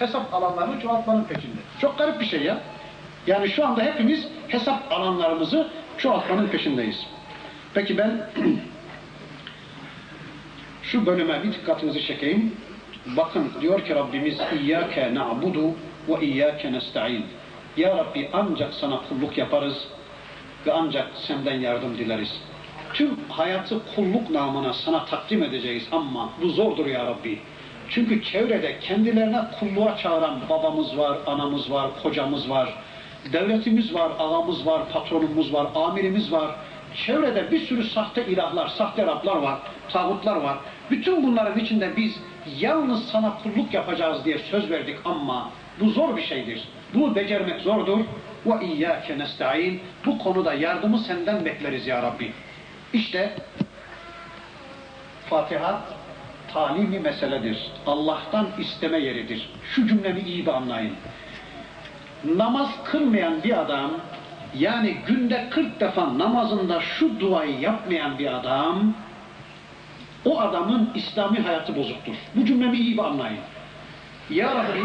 hesap alanlarını çoğaltmanın peşinde. Çok garip bir şey ya. Yani şu anda hepimiz hesap alanlarımızı çoğaltmanın peşindeyiz. Peki ben şu bölüme bir dikkatinizi çekeyim. Bakın diyor ki Rabbimiz İyyâke na'budu ve İyyâke nesta'in. Ya Rabbi ancak sana kulluk yaparız ve ancak senden yardım dileriz. Tüm hayatı kulluk namına sana takdim edeceğiz ama bu zordur ya Rabbi. Çünkü çevrede kendilerine kulluğa çağıran babamız var, anamız var, kocamız var, devletimiz var, ağamız var, patronumuz var, amirimiz var. Çevrede bir sürü sahte ilahlar, sahte Rablar var, tağutlar var. Bütün bunların içinde biz yalnız sana kulluk yapacağız diye söz verdik ama bu zor bir şeydir. Bunu becermek zordur. Ve iyyâke nesta'in. Bu konuda yardımı senden bekleriz ya Rabbi. İşte Fatiha talimi meseledir. Allah'tan isteme yeridir. Şu cümlemi iyi bir anlayın. Namaz kılmayan bir adam, yani günde 40 defa namazında şu duayı yapmayan bir adam, o adamın İslami hayatı bozuktur. Bu cümlemi iyi bir anlayın. Ya Rabbi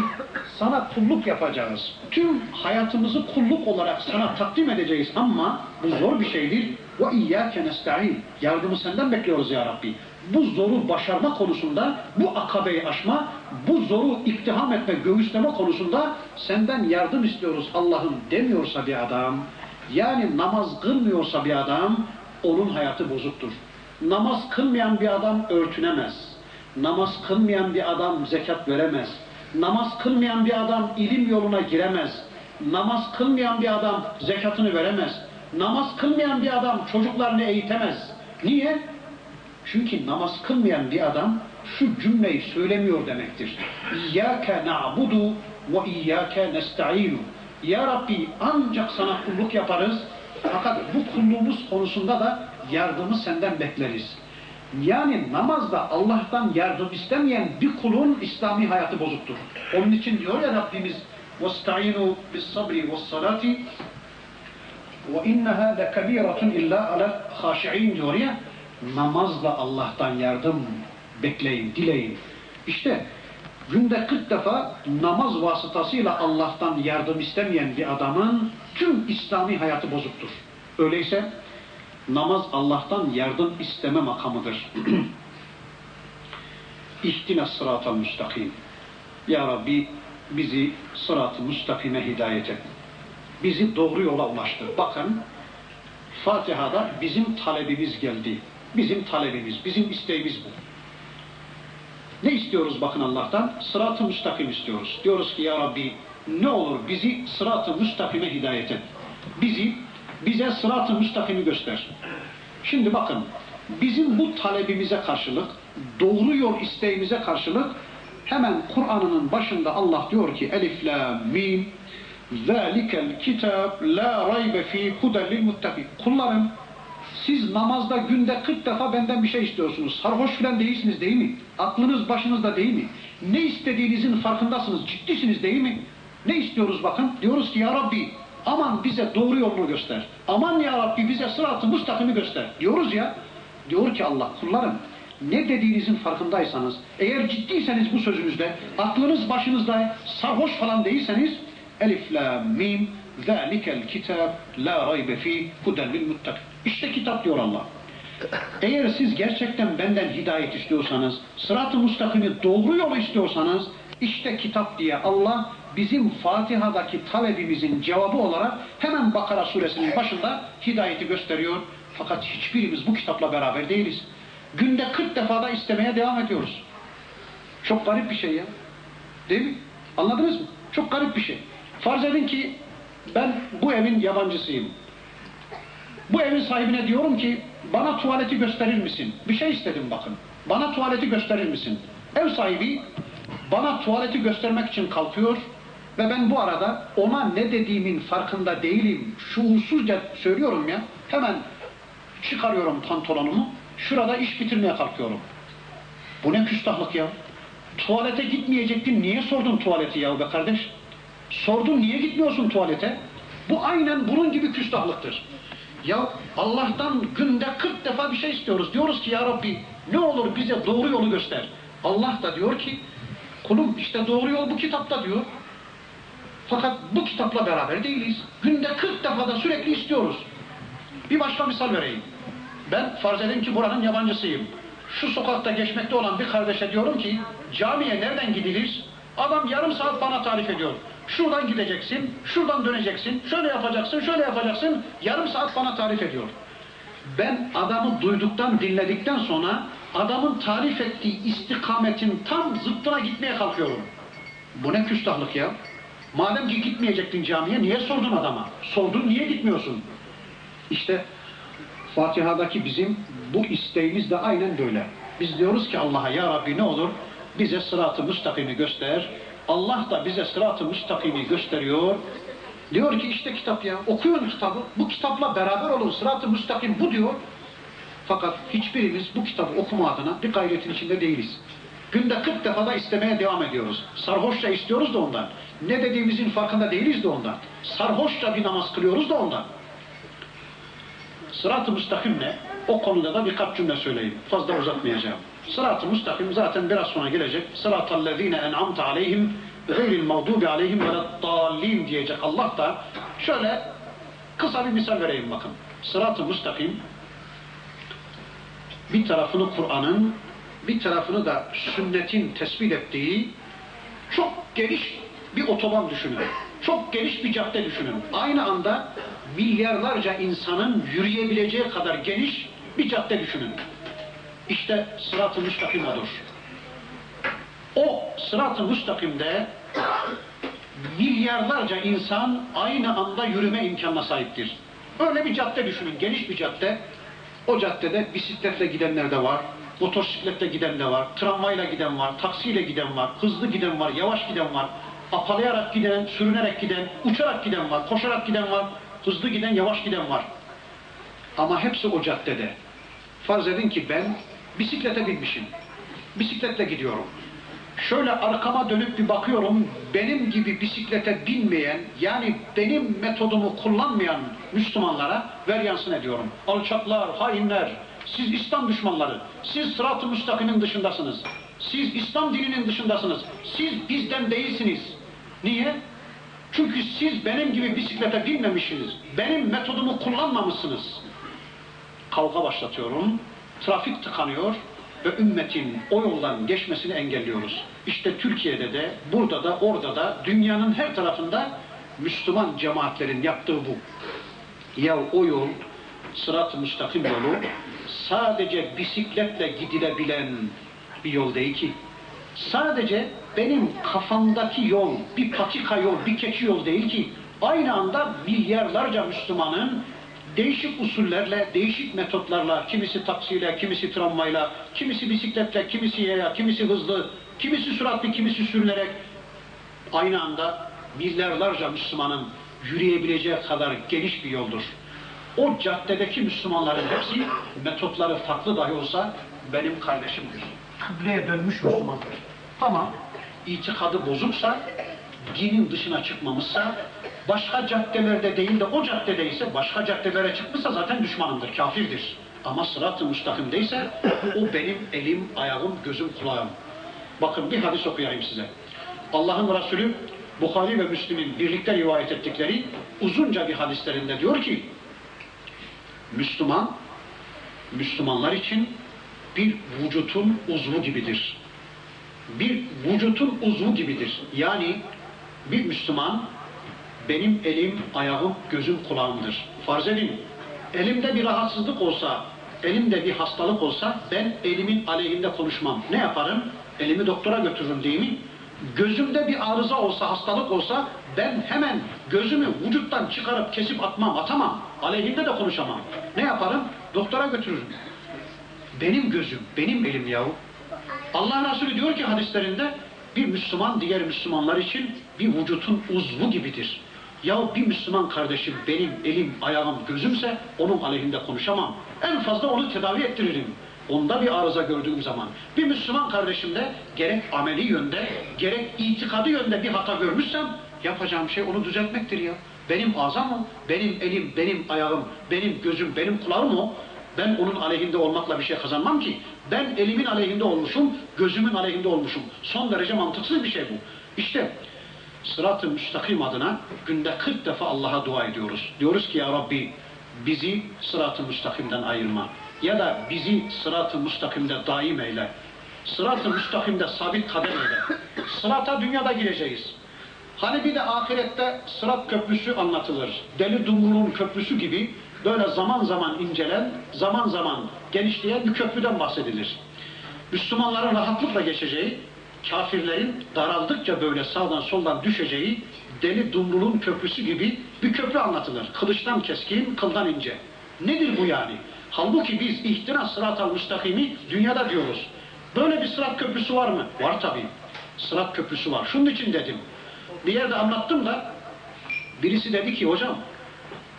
sana kulluk yapacağız. Tüm hayatımızı kulluk olarak sana takdim edeceğiz ama bu zor bir şeydir. Ve iyyâke nesta'in. Yardımı senden bekliyoruz ya Rabbi. Bu zoru başarma konusunda, bu akabeyi aşma, bu zoru iktiham etme, göğüsleme konusunda senden yardım istiyoruz Allah'ım demiyorsa bir adam, yani namaz kılmıyorsa bir adam, onun hayatı bozuktur. Namaz kılmayan bir adam örtünemez. Namaz kılmayan bir adam zekat veremez. Namaz kılmayan bir adam ilim yoluna giremez. Namaz kılmayan bir adam zekatını veremez. Namaz kılmayan bir adam çocuklarını eğitemez. Niye? Çünkü namaz kılmayan bir adam şu cümleyi söylemiyor demektir. İyyâke na'budu ve iyyâke nesta'inu. Ya Rabbi ancak sana kulluk yaparız. Fakat bu kulluğumuz konusunda da yardımı senden bekleriz. Yani namazda Allah'tan yardım istemeyen bir kulun İslami hayatı bozuktur. Onun için diyor ya Rabbimiz وَاسْتَعِينُوا بِالصَّبْرِ وَالصَّلَاةِ وَاِنَّهَا لَكَب۪يرَةٌ اِلَّا عَلَى الْخَاشِعِينَ diyor ya namazla Allah'tan yardım bekleyin, dileyin. İşte günde 40 defa namaz vasıtasıyla Allah'tan yardım istemeyen bir adamın tüm İslami hayatı bozuktur. Öyleyse namaz Allah'tan yardım isteme makamıdır. İhtine sıratal müstakim. Ya Rabbi bizi sırat-ı müstakime hidayet et. Bizi doğru yola ulaştır. Bakın Fatiha'da bizim talebimiz geldi. Bizim talebimiz, bizim isteğimiz bu. Ne istiyoruz bakın Allah'tan? Sırat-ı müstakim istiyoruz. Diyoruz ki ya Rabbi ne olur bizi sırat-ı müstakime hidayet et. Bizi, bize sırat-ı müstakimi göster. Şimdi bakın, bizim bu talebimize karşılık, doğru yol isteğimize karşılık hemen Kur'an'ın başında Allah diyor ki Elif, La, Mim kitab la raybe fi huden lil muttaqin. Kullarım siz namazda günde 40 defa benden bir şey istiyorsunuz. Sarhoş filan değilsiniz değil mi? Aklınız başınızda değil mi? Ne istediğinizin farkındasınız, ciddisiniz değil mi? Ne istiyoruz bakın? Diyoruz ki ya Rabbi aman bize doğru yolunu göster. Aman ya Rabbi bize sıratı mustakimi göster. Diyoruz ya. Diyor ki Allah kullarım ne dediğinizin farkındaysanız, eğer ciddiyseniz bu sözünüzde, aklınız başınızda sarhoş falan değilseniz Elif, la, mim, kitab, la raybe fî, huden lil muttaqin. İşte kitap diyor Allah. Eğer siz gerçekten benden hidayet istiyorsanız, sırat-ı mustakimi doğru yolu istiyorsanız, işte kitap diye Allah bizim Fatiha'daki talebimizin cevabı olarak hemen Bakara suresinin başında hidayeti gösteriyor. Fakat hiçbirimiz bu kitapla beraber değiliz. Günde 40 defada istemeye devam ediyoruz. Çok garip bir şey ya. Değil mi? Anladınız mı? Çok garip bir şey. Farz edin ki ben bu evin yabancısıyım. Bu evin sahibine diyorum ki bana tuvaleti gösterir misin? Bir şey istedim bakın. Bana tuvaleti gösterir misin? Ev sahibi bana tuvaleti göstermek için kalkıyor ve ben bu arada ona ne dediğimin farkında değilim. Şuursuzca söylüyorum ya. Hemen çıkarıyorum pantolonumu. Şurada iş bitirmeye kalkıyorum. Bu ne küstahlık ya? Tuvalete gitmeyecektin. Niye sordun tuvaleti ya be kardeş? Sordun niye gitmiyorsun tuvalete? Bu aynen bunun gibi küstahlıktır. Ya Allah'tan günde 40 defa bir şey istiyoruz. Diyoruz ki ya Rabbi ne olur bize doğru yolu göster. Allah da diyor ki Kulum işte doğru yol bu kitapta diyor. Fakat bu kitapla beraber değiliz. Günde 40 defa da sürekli istiyoruz. Bir başka misal vereyim. Ben farz edin ki buranın yabancısıyım. Şu sokakta geçmekte olan bir kardeşe diyorum ki camiye nereden gidilir? Adam yarım saat bana tarif ediyor. Şuradan gideceksin, şuradan döneceksin, şöyle yapacaksın, şöyle yapacaksın. Yarım saat bana tarif ediyor. Ben adamı duyduktan, dinledikten sonra adamın tarif ettiği istikametin tam zıttına gitmeye kalkıyorum. Bu ne küstahlık ya? Madem ki gitmeyecektin camiye niye sordun adama? Sordun niye gitmiyorsun? İşte Fatiha'daki bizim bu isteğimiz de aynen böyle. Biz diyoruz ki Allah'a ya Rabbi ne olur bize sıratı müstakimi göster. Allah da bize sıratı müstakimi gösteriyor. Diyor ki işte kitap ya okuyun kitabı. Bu kitapla beraber olun sıratı müstakim bu diyor. Fakat hiçbirimiz bu kitabı okuma adına bir gayretin içinde değiliz. Günde 40 defa da istemeye devam ediyoruz. Sarhoşça istiyoruz da ondan. Ne dediğimizin farkında değiliz de ondan. Sarhoşça bir namaz kılıyoruz da ondan. Sırat-ı müstakim ne? O konuda da birkaç cümle söyleyeyim. Fazla uzatmayacağım. Sırat-ı müstakim zaten biraz sonra gelecek. Sıratallezine en'amte aleyhim gayril mağdubi aleyhim ve dallin diyecek Allah da şöyle kısa bir misal vereyim bakın. Sırat-ı müstakim bir tarafını Kur'an'ın bir tarafını da sünnetin tespit ettiği çok geniş bir otoban düşünün. Çok geniş bir cadde düşünün. Aynı anda milyarlarca insanın yürüyebileceği kadar geniş bir cadde düşünün. İşte sırat-ı müstakim odur. O sırat-ı müstakimde milyarlarca insan aynı anda yürüme imkanına sahiptir. Öyle bir cadde düşünün, geniş bir cadde. O caddede bisikletle gidenler de var, motosikletle giden de var, tramvayla giden var, taksiyle giden var, hızlı giden var, yavaş giden var, apalayarak giden, sürünerek giden, uçarak giden var, koşarak giden var, hızlı giden, yavaş giden var. Ama hepsi o caddede. Farz edin ki ben bisiklete binmişim. Bisikletle gidiyorum. Şöyle arkama dönüp bir bakıyorum, benim gibi bisiklete binmeyen, yani benim metodumu kullanmayan Müslümanlara ver yansın ediyorum. Alçaklar, hainler, siz İslam düşmanları, siz sırat-ı müstakimin dışındasınız. Siz İslam dininin dışındasınız. Siz bizden değilsiniz. Niye? Çünkü siz benim gibi bisiklete binmemişsiniz. Benim metodumu kullanmamışsınız. Kavga başlatıyorum. Trafik tıkanıyor ve ümmetin o yoldan geçmesini engelliyoruz. İşte Türkiye'de de, burada da, orada da, dünyanın her tarafında Müslüman cemaatlerin yaptığı bu. Ya o yol, sırat-ı müstakim yolu, sadece bisikletle gidilebilen bir yol değil ki. Sadece benim kafamdaki yol, bir patika yol, bir keçi yol değil ki. Aynı anda milyarlarca Müslümanın değişik usullerle, değişik metotlarla, kimisi taksiyle, kimisi tramvayla, kimisi bisikletle, kimisi yaya, kimisi hızlı, kimisi süratli, kimisi sürünerek aynı anda milyarlarca Müslümanın yürüyebileceği kadar geniş bir yoldur. O caddedeki Müslümanların hepsi metotları farklı dahi olsa benim kardeşimdir. Kıbleye dönmüş Müslümandır. Ama itikadı bozuksa, dinin dışına çıkmamışsa, başka caddelerde değil de o caddede ise başka caddelere çıkmışsa zaten düşmanımdır, kafirdir. Ama sırat-ı müstakimdeyse o benim elim, ayağım, gözüm, kulağım. Bakın bir hadis okuyayım size. Allah'ın Resulü Bukhari ve Müslim'in birlikte rivayet ettikleri uzunca bir hadislerinde diyor ki Müslüman, Müslümanlar için bir vücutun uzvu gibidir. Bir vücutun uzvu gibidir. Yani bir Müslüman benim elim, ayağım, gözüm, kulağımdır. Farz edin, elimde bir rahatsızlık olsa, elimde bir hastalık olsa ben elimin aleyhinde konuşmam. Ne yaparım? Elimi doktora götürürüm değil mi? Gözümde bir arıza olsa, hastalık olsa ben hemen gözümü vücuttan çıkarıp kesip atmam, atamam. Aleyhinde de konuşamam. Ne yaparım? Doktora götürürüm. Benim gözüm, benim elim yahu. Allah Resulü diyor ki hadislerinde bir Müslüman diğer Müslümanlar için bir vücutun uzvu gibidir. Ya bir Müslüman kardeşim benim elim, ayağım, gözümse onun aleyhinde konuşamam. En fazla onu tedavi ettiririm. Onda bir arıza gördüğüm zaman. Bir Müslüman kardeşimde gerek ameli yönde, gerek itikadı yönde bir hata görmüşsem yapacağım şey onu düzeltmektir ya. Benim ağzım o, benim elim, benim ayağım, benim gözüm, benim kulağım o. Ben onun aleyhinde olmakla bir şey kazanmam ki. Ben elimin aleyhinde olmuşum, gözümün aleyhinde olmuşum. Son derece mantıksız bir şey bu. İşte sırat-ı müstakim adına günde 40 defa Allah'a dua ediyoruz. Diyoruz ki ya Rabbi bizi sırat-ı müstakimden ayırma. Ya da bizi sırat-ı müstakimde daim eyle. Sırat-ı müstakimde sabit kadem eyle. Sırata dünyada gireceğiz. Hani bir de ahirette sırat köprüsü anlatılır. Deli Dumru'nun köprüsü gibi böyle zaman zaman incelen, zaman zaman genişleyen bir köprüden bahsedilir. Müslümanların rahatlıkla geçeceği, kafirlerin daraldıkça böyle sağdan soldan düşeceği deli Dumru'nun köprüsü gibi bir köprü anlatılır. Kılıçtan keskin, kıldan ince. Nedir bu yani? Halbuki biz ihtina sırat-ı müstakimi dünyada diyoruz. Böyle bir sırat köprüsü var mı? Var tabii. Sırat köprüsü var. Şunun için dedim. Bir yerde anlattım da birisi dedi ki hocam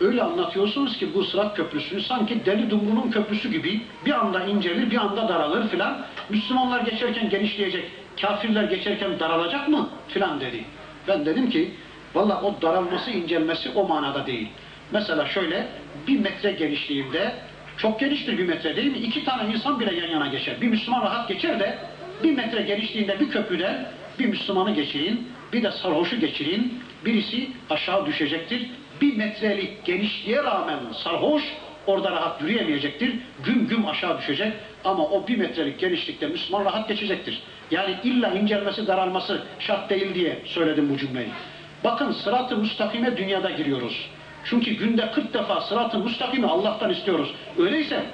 öyle anlatıyorsunuz ki bu sırat köprüsünü sanki deli dumrunun köprüsü gibi bir anda incelir bir anda daralır filan. Müslümanlar geçerken genişleyecek, kafirler geçerken daralacak mı filan dedi. Ben dedim ki valla o daralması incelmesi o manada değil. Mesela şöyle bir metre genişliğinde çok geniştir bir metre değil mi? İki tane insan bile yan yana geçer. Bir Müslüman rahat geçer de bir metre genişliğinde bir köprüden bir Müslümanı geçirin, bir de sarhoşu geçirin. Birisi aşağı düşecektir. Bir metrelik genişliğe rağmen sarhoş orada rahat yürüyemeyecektir. Güm güm aşağı düşecek ama o bir metrelik genişlikte Müslüman rahat geçecektir. Yani illa incelmesi daralması şart değil diye söyledim bu cümleyi. Bakın sırat-ı müstakime dünyada giriyoruz. Çünkü günde 40 defa sırat-ı müstakimi Allah'tan istiyoruz. Öyleyse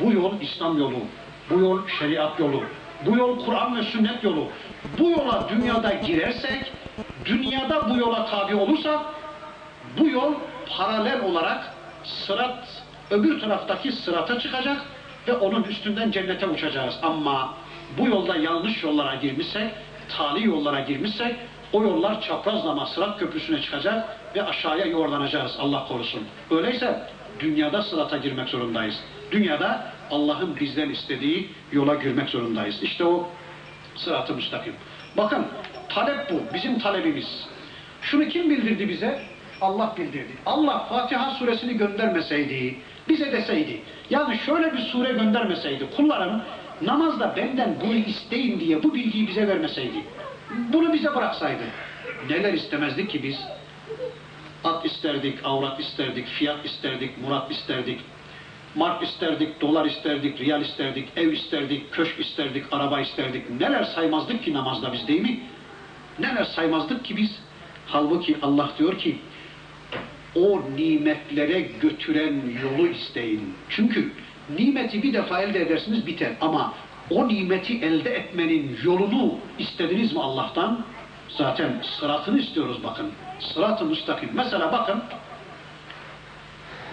bu yol İslam yolu, bu yol şeriat yolu, bu yol Kur'an ve sünnet yolu. Bu yola dünyada girersek, dünyada bu yola tabi olursak, bu yol paralel olarak sırat, öbür taraftaki sırata çıkacak ve onun üstünden cennete uçacağız. Ama bu yolda yanlış yollara girmişsek, tali yollara girmişsek, o yollar çaprazlama sırat köprüsüne çıkacak ve aşağıya yuvarlanacağız Allah korusun. Öyleyse dünyada sırata girmek zorundayız. Dünyada Allah'ın bizden istediği yola girmek zorundayız. İşte o sırat-ı müstakim. Bakın talep bu. Bizim talebimiz. Şunu kim bildirdi bize? Allah bildirdi. Allah Fatiha suresini göndermeseydi, bize deseydi, yani şöyle bir sure göndermeseydi, kullarım namazda benden bunu isteyin diye bu bilgiyi bize vermeseydi, bunu bize bıraksaydı, neler istemezdik ki biz? At isterdik, avrat isterdik, fiyat isterdik, murat isterdik, mark isterdik, dolar isterdik, riyal isterdik, ev isterdik, köşk isterdik, araba isterdik. Neler saymazdık ki namazda biz değil mi? Neler saymazdık ki biz? Halbuki Allah diyor ki, o nimetlere götüren yolu isteyin. Çünkü nimeti bir defa elde edersiniz biter ama o nimeti elde etmenin yolunu istediniz mi Allah'tan? Zaten sıratını istiyoruz bakın. Sırat-ı müstakim. Mesela bakın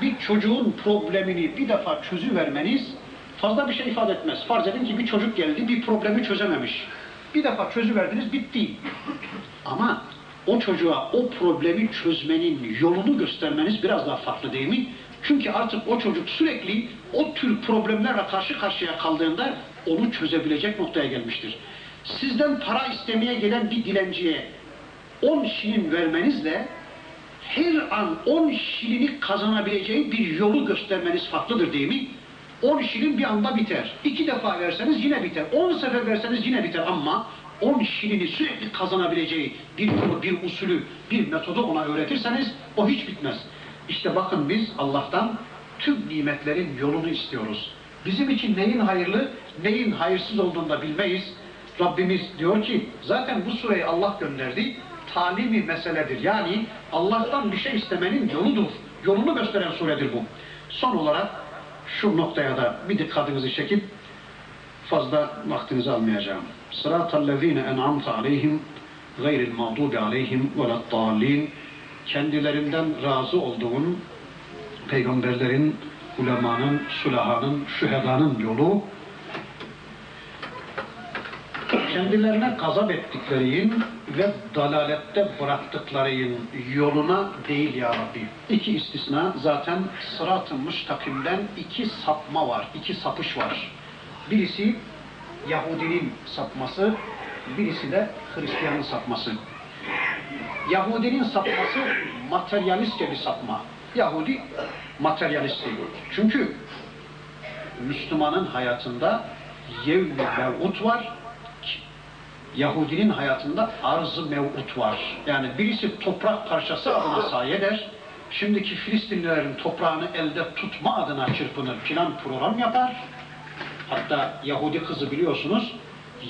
bir çocuğun problemini bir defa çözüvermeniz fazla bir şey ifade etmez. Farz edin ki bir çocuk geldi bir problemi çözememiş. Bir defa çözüverdiniz bitti. Ama o çocuğa o problemi çözmenin yolunu göstermeniz biraz daha farklı değil mi? Çünkü artık o çocuk sürekli o tür problemlerle karşı karşıya kaldığında onu çözebilecek noktaya gelmiştir. Sizden para istemeye gelen bir dilenciye 10 şilin vermenizle her an 10 şilini kazanabileceği bir yolu göstermeniz farklıdır değil mi? 10 şilin bir anda biter. İki defa verseniz yine biter. 10 sefer verseniz yine biter ama 10 şilini sürekli kazanabileceği bir yolu, bir usulü, bir metodu ona öğretirseniz o hiç bitmez. İşte bakın biz Allah'tan tüm nimetlerin yolunu istiyoruz. Bizim için neyin hayırlı, neyin hayırsız olduğunu da bilmeyiz. Rabbimiz diyor ki zaten bu sureyi Allah gönderdi. Talimi meseledir. Yani Allah'tan bir şey istemenin yoludur. Yolunu gösteren suredir bu. Son olarak şu noktaya da bir dikkatinizi çekip fazla vaktinizi almayacağım. Sıratallezine en'amte aleyhim gayril mağdubi aleyhim veleddallin kendilerinden razı olduğun peygamberlerin, ulemanın, sulahanın, şühedanın yolu kendilerine gazap ettiklerinin ve dalalette bıraktıklarının yoluna değil ya Rabbi. İki istisna zaten sırat-ı müstakimden iki sapma var, iki sapış var. Birisi Yahudinin sapması, birisi de Hristiyanın sapması. Yahudinin sapması materyalistçe bir sapma. Yahudi materyalist değil. Çünkü Müslümanın hayatında yevmi mev'ut var. Yahudinin hayatında arz-ı mev'ut var. Yani birisi toprak parçası adına sahi. Şimdiki Filistinlilerin toprağını elde tutma adına çırpınır, plan program yapar. Hatta Yahudi kızı biliyorsunuz,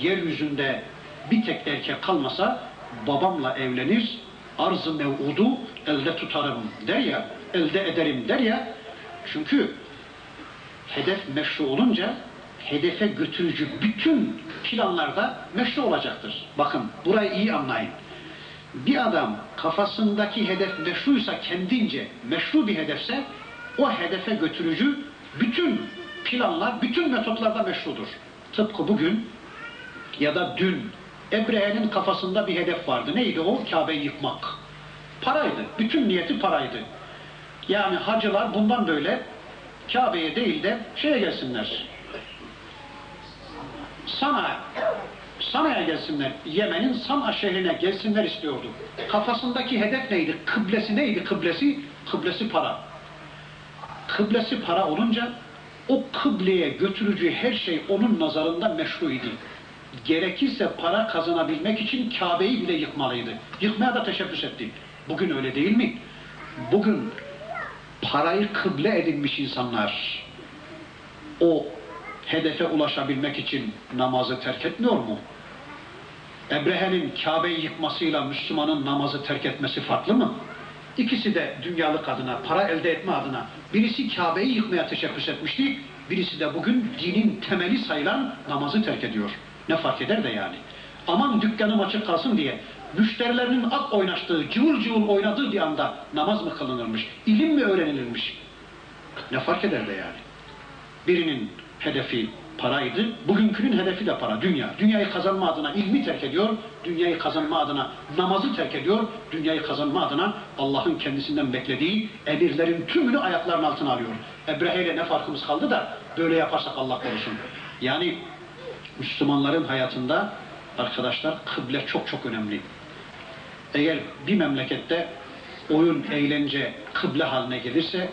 yeryüzünde bir tek erkek kalmasa babamla evlenir, arz-ı mev'udu elde tutarım der ya, elde ederim der ya. Çünkü hedef meşru olunca hedefe götürücü bütün planlarda meşru olacaktır. Bakın burayı iyi anlayın. Bir adam kafasındaki hedef meşruysa kendince meşru bir hedefse o hedefe götürücü bütün planlar, bütün metotlarda meşrudur. Tıpkı bugün ya da dün Ebrehe'nin kafasında bir hedef vardı. Neydi o? Kabe'yi yıkmak. Paraydı. Bütün niyeti paraydı. Yani hacılar bundan böyle Kabe'ye değil de şeye gelsinler. Sana Sana'ya gelsinler. Yemen'in Sana şehrine gelsinler istiyordu. Kafasındaki hedef neydi? Kıblesi neydi? Kıblesi, kıblesi para. Kıblesi para olunca o kıbleye götürücü her şey onun nazarında meşruydu. Gerekirse para kazanabilmek için Kabe'yi bile yıkmalıydı. Yıkmaya da teşebbüs etti. Bugün öyle değil mi? Bugün parayı kıble edinmiş insanlar o hedefe ulaşabilmek için namazı terk etmiyor mu? Ebrehe'nin Kabe'yi yıkmasıyla Müslümanın namazı terk etmesi farklı mı? İkisi de dünyalık adına, para elde etme adına. Birisi Kabe'yi yıkmaya teşebbüs etmişti, birisi de bugün dinin temeli sayılan namazı terk ediyor. Ne fark eder de yani. Aman dükkanım açık kalsın diye müşterilerinin ak oynaştığı, cıvıl cıvıl oynadığı bir anda namaz mı kılınırmış, ilim mi öğrenilirmiş? Ne fark eder de yani. Birinin hedefi paraydı, bugünkünün hedefi de para, dünya. Dünyayı kazanma adına ilmi terk ediyor, dünyayı kazanma adına namazı terk ediyor, dünyayı kazanma adına Allah'ın kendisinden beklediği emirlerin tümünü ayaklarının altına alıyor. Ebrehe ile ne farkımız kaldı da böyle yaparsak Allah korusun. Yani Müslümanların hayatında arkadaşlar kıble çok çok önemli. Eğer bir memlekette oyun, eğlence kıble haline gelirse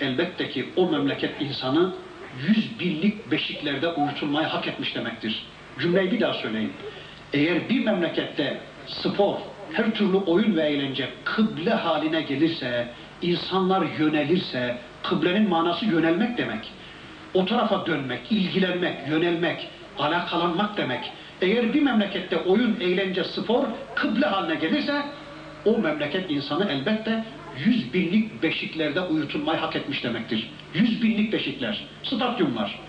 elbette ki o memleket insanı yüz binlik beşiklerde uyutulmayı hak etmiş demektir. Cümleyi bir daha söyleyin. Eğer bir memlekette spor, her türlü oyun ve eğlence kıble haline gelirse, insanlar yönelirse, kıblenin manası yönelmek demek. O tarafa dönmek, ilgilenmek, yönelmek, alakalanmak demek. Eğer bir memlekette oyun, eğlence, spor kıble haline gelirse o memleket insanı elbette yüz binlik beşiklerde uyutulmayı hak etmiş demektir. Yüz binlik beşikler, stadyumlar.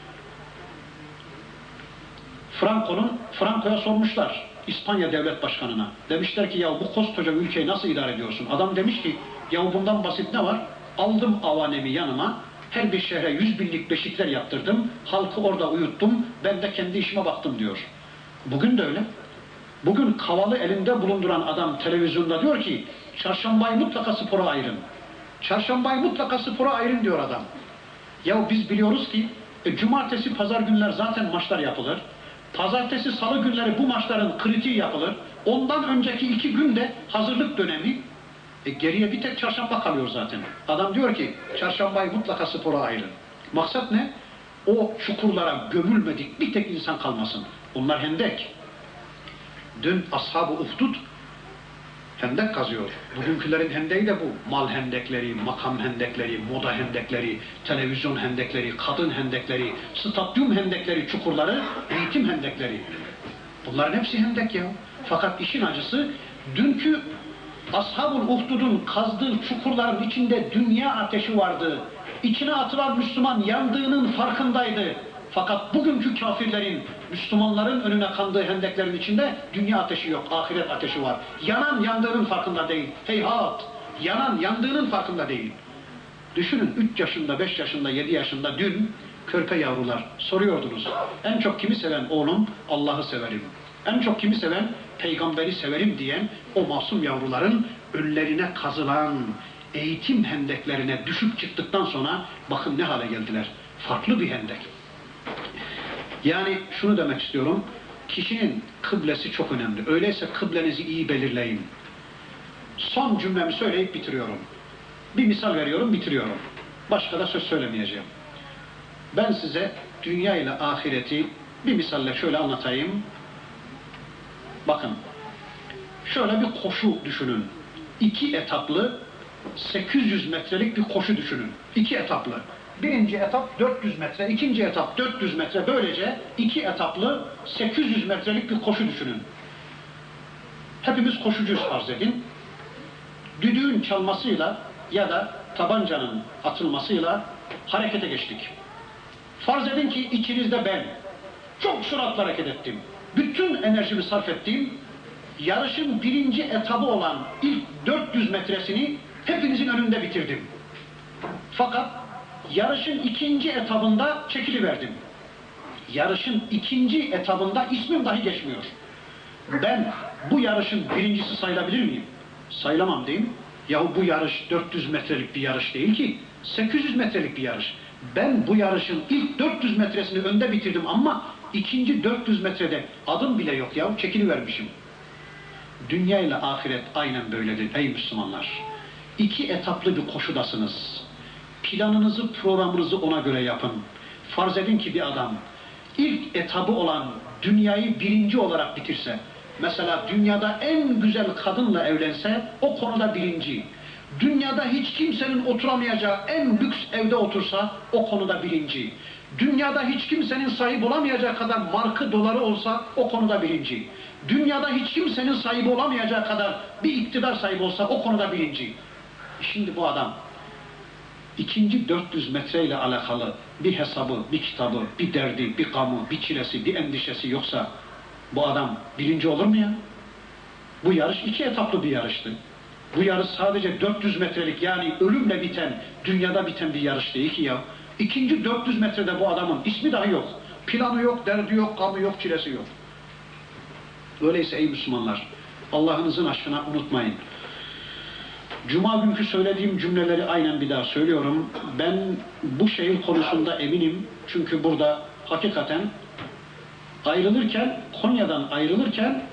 Franco'nun Franco'ya sormuşlar İspanya Devlet Başkanı'na. Demişler ki ya bu koskoca ülkeyi nasıl idare ediyorsun? Adam demiş ki ya bundan basit ne var? Aldım avanemi yanıma, her bir şehre yüz binlik beşikler yaptırdım, halkı orada uyuttum, ben de kendi işime baktım diyor. Bugün de öyle. Bugün kavalı elinde bulunduran adam televizyonda diyor ki çarşambayı mutlaka spora ayırın. Çarşambayı mutlaka spora ayırın diyor adam. Ya biz biliyoruz ki e, cumartesi pazar günler zaten maçlar yapılır. Pazartesi salı günleri bu maçların kritiği yapılır. Ondan önceki iki günde hazırlık dönemi. E, geriye bir tek çarşamba kalıyor zaten. Adam diyor ki çarşambayı mutlaka spora ayırın. Maksat ne? O çukurlara gömülmedik bir tek insan kalmasın. Bunlar hendek. Dün ashab-ı uhdud hendek kazıyor. Bugünkülerin hendeği de bu. Mal hendekleri, makam hendekleri, moda hendekleri, televizyon hendekleri, kadın hendekleri, stadyum hendekleri, çukurları, eğitim hendekleri. Bunların hepsi hendek ya. Fakat işin acısı dünkü Ashab-ı Uhdud'un kazdığı çukurların içinde dünya ateşi vardı. İçine atılan Müslüman yandığının farkındaydı. Fakat bugünkü kafirlerin, Müslümanların önüne kandığı hendeklerin içinde dünya ateşi yok, ahiret ateşi var. Yanan yandığının farkında değil. Heyhat! Yanan yandığının farkında değil. Düşünün 3 yaşında, 5 yaşında, 7 yaşında dün körpe yavrular soruyordunuz. En çok kimi seven oğlum? Allah'ı severim. En çok kimi seven? Peygamberi severim diyen o masum yavruların önlerine kazılan eğitim hendeklerine düşüp çıktıktan sonra bakın ne hale geldiler. Farklı bir hendek. Yani şunu demek istiyorum. Kişinin kıblesi çok önemli. Öyleyse kıblenizi iyi belirleyin. Son cümlemi söyleyip bitiriyorum. Bir misal veriyorum, bitiriyorum. Başka da söz söylemeyeceğim. Ben size dünya ile ahireti bir misalle şöyle anlatayım. Bakın, şöyle bir koşu düşünün. İki etaplı 800 metrelik bir koşu düşünün. İki etaplı. Birinci etap 400 metre, ikinci etap 400 metre. Böylece iki etaplı 800 metrelik bir koşu düşünün. Hepimiz koşucuyuz farz edin. Düdüğün çalmasıyla ya da tabancanın atılmasıyla harekete geçtik. Farz edin ki içinizde ben çok süratli hareket ettim. Bütün enerjimi sarf ettim. Yarışın birinci etabı olan ilk 400 metresini hepinizin önünde bitirdim. Fakat yarışın ikinci etabında çekiliverdim. Yarışın ikinci etabında ismim dahi geçmiyor. Ben bu yarışın birincisi sayılabilir miyim? Sayılamam değil mi? Yahu bu yarış 400 metrelik bir yarış değil ki. 800 metrelik bir yarış. Ben bu yarışın ilk 400 metresini önde bitirdim ama ikinci 400 metrede adım bile yok ya çekilivermişim. Dünya ile ahiret aynen böyledir ey Müslümanlar. İki etaplı bir koşudasınız. Planınızı, programınızı ona göre yapın. Farz edin ki bir adam ilk etabı olan dünyayı birinci olarak bitirse, mesela dünyada en güzel kadınla evlense o konuda birinci. Dünyada hiç kimsenin oturamayacağı en lüks evde otursa o konuda birinci. Dünyada hiç kimsenin sahip olamayacağı kadar markı doları olsa o konuda birinci. Dünyada hiç kimsenin sahibi olamayacağı kadar bir iktidar sahibi olsa o konuda birinci. Şimdi bu adam ikinci 400 metreyle alakalı bir hesabı, bir kitabı, bir derdi, bir gamı, bir çilesi, bir endişesi yoksa bu adam birinci olur mu ya? Bu yarış iki etaplı bir yarıştı. Bu yarış sadece 400 metrelik yani ölümle biten, dünyada biten bir yarış değil ki ya. İkinci 400 metrede bu adamın ismi dahi yok. Planı yok, derdi yok, gamı yok, çilesi yok. Öyleyse ey Müslümanlar, Allah'ınızın aşkına unutmayın. Cuma günkü söylediğim cümleleri aynen bir daha söylüyorum. Ben bu şeyin konusunda eminim. Çünkü burada hakikaten ayrılırken, Konya'dan ayrılırken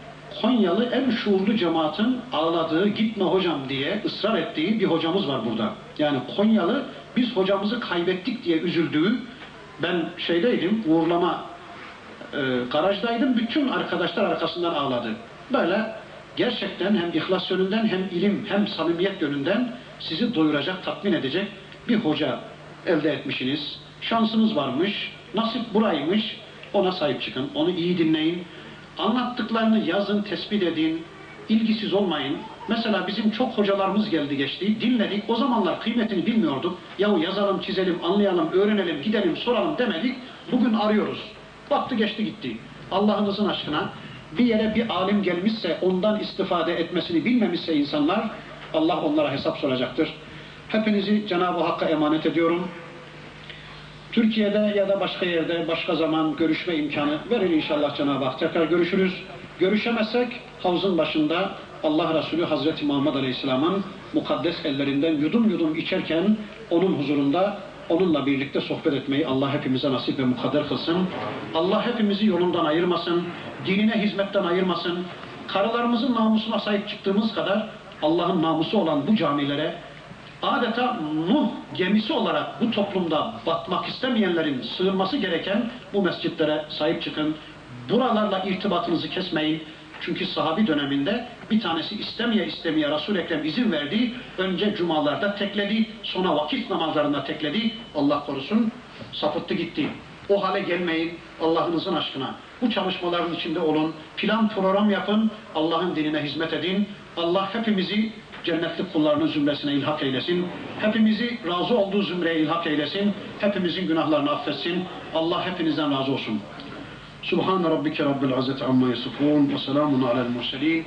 Konyalı en şuurlu cemaatin ağladığı, gitme hocam diye ısrar ettiği bir hocamız var burada. Yani Konyalı biz hocamızı kaybettik diye üzüldüğü, ben şeydeydim, uğurlama e, garajdaydım, bütün arkadaşlar arkasından ağladı. Böyle gerçekten hem ihlas yönünden hem ilim hem samimiyet yönünden sizi doyuracak, tatmin edecek bir hoca elde etmişsiniz. Şansınız varmış, nasip buraymış, ona sahip çıkın, onu iyi dinleyin. Anlattıklarını yazın, tespit edin, ilgisiz olmayın. Mesela bizim çok hocalarımız geldi geçti, dinledik. O zamanlar kıymetini bilmiyorduk. Yahu yazalım, çizelim, anlayalım, öğrenelim, gidelim, soralım demedik. Bugün arıyoruz. Baktı geçti gitti. Allah'ınızın aşkına bir yere bir alim gelmişse, ondan istifade etmesini bilmemişse insanlar, Allah onlara hesap soracaktır. Hepinizi Cenab-ı Hakk'a emanet ediyorum. Türkiye'de ya da başka yerde, başka zaman görüşme imkanı verir inşallah Cenab-ı Hak. Tekrar görüşürüz. Görüşemezsek havuzun başında Allah Resulü Hazreti Muhammed Aleyhisselam'ın mukaddes ellerinden yudum yudum içerken onun huzurunda onunla birlikte sohbet etmeyi Allah hepimize nasip ve mukadder kılsın. Allah hepimizi yolundan ayırmasın, dinine hizmetten ayırmasın. Karılarımızın namusuna sahip çıktığımız kadar Allah'ın namusu olan bu camilere adeta Nuh gemisi olarak bu toplumda batmak istemeyenlerin sığınması gereken bu mescitlere sahip çıkın. Buralarla irtibatınızı kesmeyin. Çünkü sahabi döneminde bir tanesi istemeye istemeye Resul Ekrem izin verdi. Önce cumalarda tekledi, sonra vakit namazlarında tekledi. Allah korusun sapıttı gitti. O hale gelmeyin Allah'ınızın aşkına. Bu çalışmaların içinde olun. Plan program yapın. Allah'ın dinine hizmet edin. Allah hepimizi cennetlik kullarının zümresine ilhak eylesin. Hepimizi razı olduğu zümreye ilhak eylesin. Hepimizin günahlarını affetsin. Allah hepinizden razı olsun. Subhan rabbike rabbil izzeti amma yasifun ve selamun alel murselin.